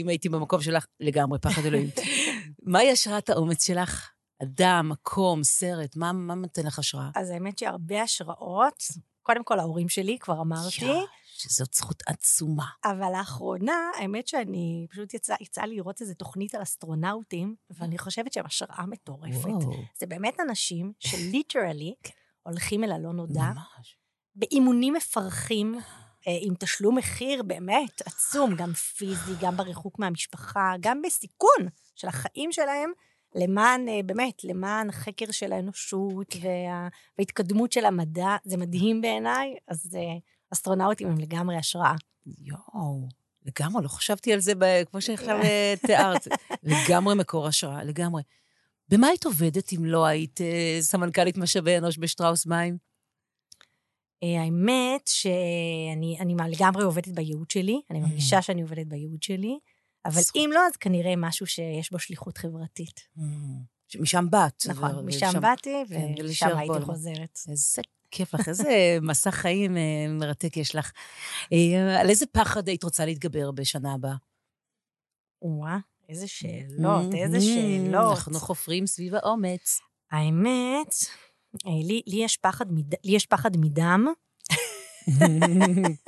Speaker 1: אם הייתי במקום שלך, לגמרי, פחד אלוהים. מהי השראת האומץ שלך? אדם, מקום, סרט, מה נותן לך השראה?
Speaker 2: אז האמת שהרבה השראות. קודם כל, ההורים שלי, כבר אמרתי.
Speaker 1: שזאת זכות עצומה.
Speaker 2: אבל לאחרונה, האמת שאני, פשוט יצא, יצא לי לראות איזו תוכנית על אסטרונאוטים, ואני חושבת שהם השראה מטורפת. וואו. זה באמת אנשים שליטרלי כן. הולכים אל הלא נודע. ממש. באימונים מפרכים, אה, עם תשלום מחיר באמת עצום, גם פיזי, גם בריחוק מהמשפחה, גם בסיכון של החיים שלהם, למען, אה, באמת, למען החקר של האנושות כן. וה, וההתקדמות של המדע. זה מדהים בעיניי, אז אה, אסטרונאוטים הם לגמרי השראה.
Speaker 1: יואו. לגמרי, לא חשבתי על זה כמו שעכשיו תיארת. לגמרי מקור השראה, לגמרי. במה היית עובדת אם לא היית סמנכ"לית משאבי אנוש בשטראוס מים?
Speaker 2: אה, האמת שאני לגמרי עובדת בייעוד שלי, אני mm. מרגישה שאני עובדת בייעוד שלי, אבל אם לא, אז כנראה משהו שיש בו שליחות חברתית. Mm.
Speaker 1: משם באת.
Speaker 2: נכון, משם באתי, כן, ושם הייתי חוזרת.
Speaker 1: איזה כיף לך, איזה מסע חיים אה, מרתק יש לך. אה, על איזה פחד היית רוצה להתגבר בשנה הבאה?
Speaker 2: וואה, איזה שאלות, איזה שאלות.
Speaker 1: אנחנו חופרים סביב האומץ.
Speaker 2: האמת, לי, לי, יש פחד מד... לי יש פחד מדם.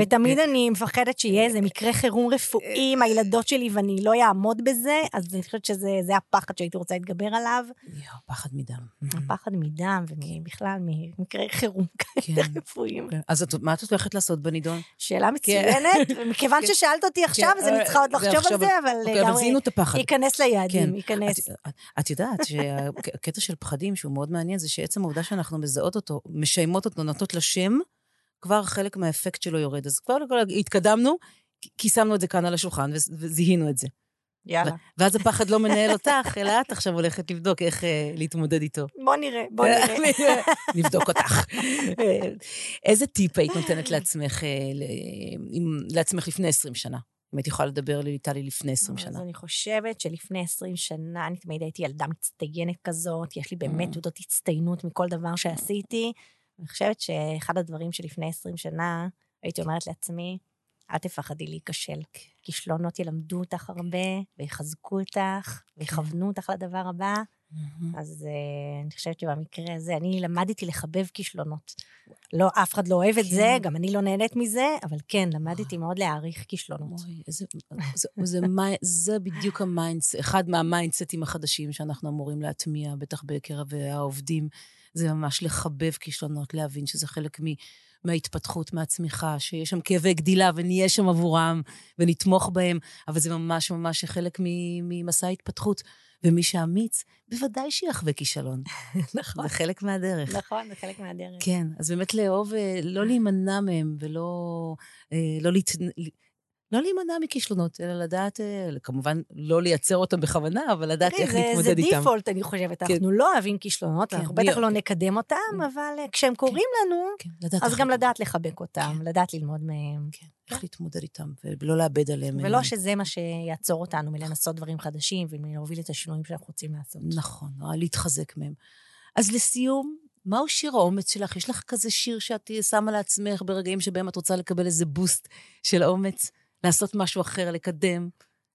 Speaker 2: ותמיד אני מפחדת שיהיה איזה מקרה חירום רפואי עם הילדות שלי ואני לא אעמוד בזה, אז אני חושבת שזה הפחד שהייתי רוצה להתגבר עליו.
Speaker 1: יואו, פחד מדם.
Speaker 2: הפחד מדם, ובכלל ממקרי חירום כאלה כן. רפואיים. כן.
Speaker 1: אז מה את הולכת לעשות בנידון?
Speaker 2: שאלה כן. מצוינת, ומכיוון ששאלת אותי עכשיו, אז אני צריכה עוד לחשוב על זה, אבל
Speaker 1: אוקיי, זיהינו את הפחד.
Speaker 2: ייכנס ליעדים, ייכנס.
Speaker 1: את יודעת שהקטע של פחדים, שהוא מאוד מעניין, זה שעצם העובדה שאנחנו מזהות אותו, משיימות אותו, נותנות לו שם, כבר חלק מהאפקט שלו יורד. אז כבר התקדמנו, כי שמנו את זה כאן על השולחן וזיהינו את זה.
Speaker 2: יאללה.
Speaker 1: ואז הפחד לא מנהל אותך, אלא את עכשיו הולכת לבדוק איך אה, להתמודד איתו.
Speaker 2: בוא נראה, בוא נראה.
Speaker 1: נבדוק אותך. איזה טיפ היית נותנת לעצמך, אה, לעצמך לפני 20 שנה? אם היית יכולה לדבר לי, לפני 20 שנה.
Speaker 2: אז אני חושבת שלפני 20 שנה, אני תמיד הייתי ילדה מצטיינת כזאת, יש לי באמת mm. תעודות הצטיינות מכל דבר שעשיתי. אני חושבת שאחד הדברים שלפני 20 שנה, הייתי אומרת לעצמי, אל תפחדי להיכשל. כישלונות ילמדו אותך הרבה, ויחזקו אותך, ויכוונו אותך לדבר הבא. אז uh, אני חושבת שבמקרה הזה, אני למדתי לחבב כישלונות. לא, אף אחד לא אוהב את זה,
Speaker 1: כן.
Speaker 2: גם אני לא נהנית מזה, אבל כן, למדתי מאוד להעריך כישלונות.
Speaker 1: זה, בדיוק ה mindset, אחד מה mindset ים החדשים שאנחנו אמורים להטמיע, בטח בקרב העובדים. זה ממש לחבב כישלונות, להבין שזה חלק מ, מההתפתחות, מהצמיחה, שיש שם כאבי גדילה ונהיה שם עבורם ונתמוך בהם, אבל זה ממש ממש חלק ממסע ההתפתחות. ומי שאמיץ, בוודאי שיחווה כישלון.
Speaker 2: נכון.
Speaker 1: זה חלק מהדרך.
Speaker 2: נכון, זה חלק מהדרך.
Speaker 1: כן, אז באמת לאהוב, אה, לא להימנע מהם ולא אה, לא, להת... לא להימנע מכישלונות, אלא לדעת, אה, כמובן, לא לייצר אותם בכוונה, אבל לדעת
Speaker 2: תראי,
Speaker 1: איך
Speaker 2: זה-
Speaker 1: להתמודד
Speaker 2: זה
Speaker 1: איתם.
Speaker 2: דיפולט, אני חושבת.
Speaker 1: כן.
Speaker 2: אנחנו לא אוהבים כישלונות,
Speaker 1: כן,
Speaker 2: אנחנו בטח לא
Speaker 1: כן.
Speaker 2: נקדם אותם, אבל אה, כשהם קורים לנו,
Speaker 1: כן,
Speaker 2: אז גם. לדעת לחבק אותם, לדעת ללמוד מהם.
Speaker 1: כן, איך להתמודד איתם, ולא לאבד עליהם.
Speaker 2: ולא
Speaker 1: אה,
Speaker 2: שזה מה שיעצור אותנו מלנסות דברים חדשים ומלהוביל את השינויים שאנחנו רוצים לעשות.
Speaker 1: נכון, או להתחזק מהם. אז לסיום, מהו שיר האומץ שלך? יש לך כזה שיר שאת שמה לעצמך ברגעים שבהם את רוצה לקבל איזה בוסט של אומץ? לעשות משהו אחר, לקדם,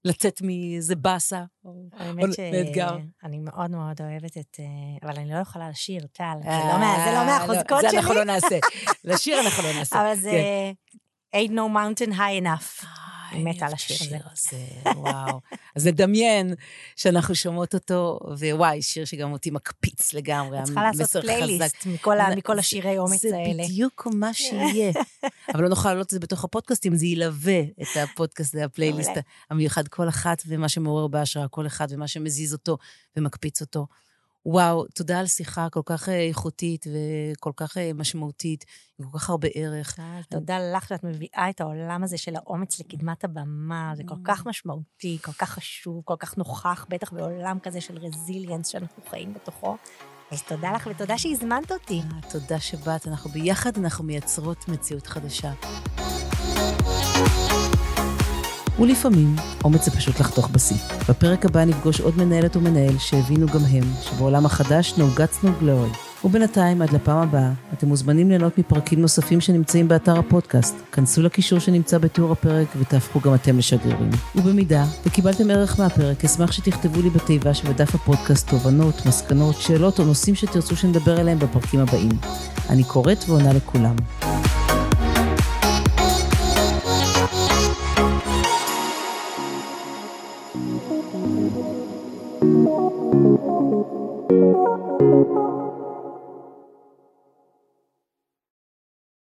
Speaker 1: לצאת מאיזה באסה? או- מאתגר.
Speaker 2: שאני מאוד מאוד אוהבת את... אה, אבל אני לא יכולה לשיר, טל. זה
Speaker 1: אה,
Speaker 2: לא מה- זה לא מהחוזקות
Speaker 1: זה
Speaker 2: שלי.
Speaker 1: אנחנו לא נעשה. לשיר אנחנו לא נעשה.
Speaker 2: אבל זה Ain't no mountain high enough. אני מתה על השיר הזה.
Speaker 1: וואו. אז נדמיין שאנחנו שומעות אותו, ווואי, שיר שגם אותי מקפיץ לגמרי.
Speaker 2: את צריכה לעשות
Speaker 1: המסר חזק.
Speaker 2: פלייליסט מכל ה- מכל השירי אומץ האלה.
Speaker 1: זה בדיוק מה שיהיה. אבל לא נוכל להעלות את זה בתוך הפודקאסטים, זה ילווה את הפודקאסט, הפלייליסט. המיוחד, כל אחת ומה שמעורר בהשראה, כל אחד ומה שמזיז אותו ומקפיץ אותו. וואו, תודה על שיחה כל כך אה, איכותית וכל כך אה, משמעותית, עם כל כך הרבה ערך.
Speaker 2: תודה לך שאת מביאה את העולם הזה של האומץ לקדמת הבמה, זה כל כך משמעותי, כל כך חשוב, כל כך נוכח, בטח בעולם כזה של רזיליאנס שאנחנו חיים בתוכו. אז תודה לך ותודה שהזמנת אותי.
Speaker 1: אה, תודה שבאת, אנחנו ביחד, אנחנו מייצרות מציאות חדשה. ולפעמים, אומץ זה פשוט לחתוך בשיא. בפרק הבא נפגוש עוד מנהלת ומנהל שהבינו גם הם שבעולם החדש guts no glory. ובינתיים, עד לפעם הבאה, אתם מוזמנים ליהנות מפרקים נוספים שנמצאים באתר הפודקאסט. כנסו לקישור שנמצא בתיאור הפרק ותהפכו גם אתם לשגרירים. ובמידה וקיבלתם ערך מהפרק, אשמח שתכתבו לי בתיבה שבדף הפודקאסט תובנות, מסקנות, שאלות או נושאים שתרצו שנדבר עליהם בפרקים הבאים. אני קוראת ועונה לכולם.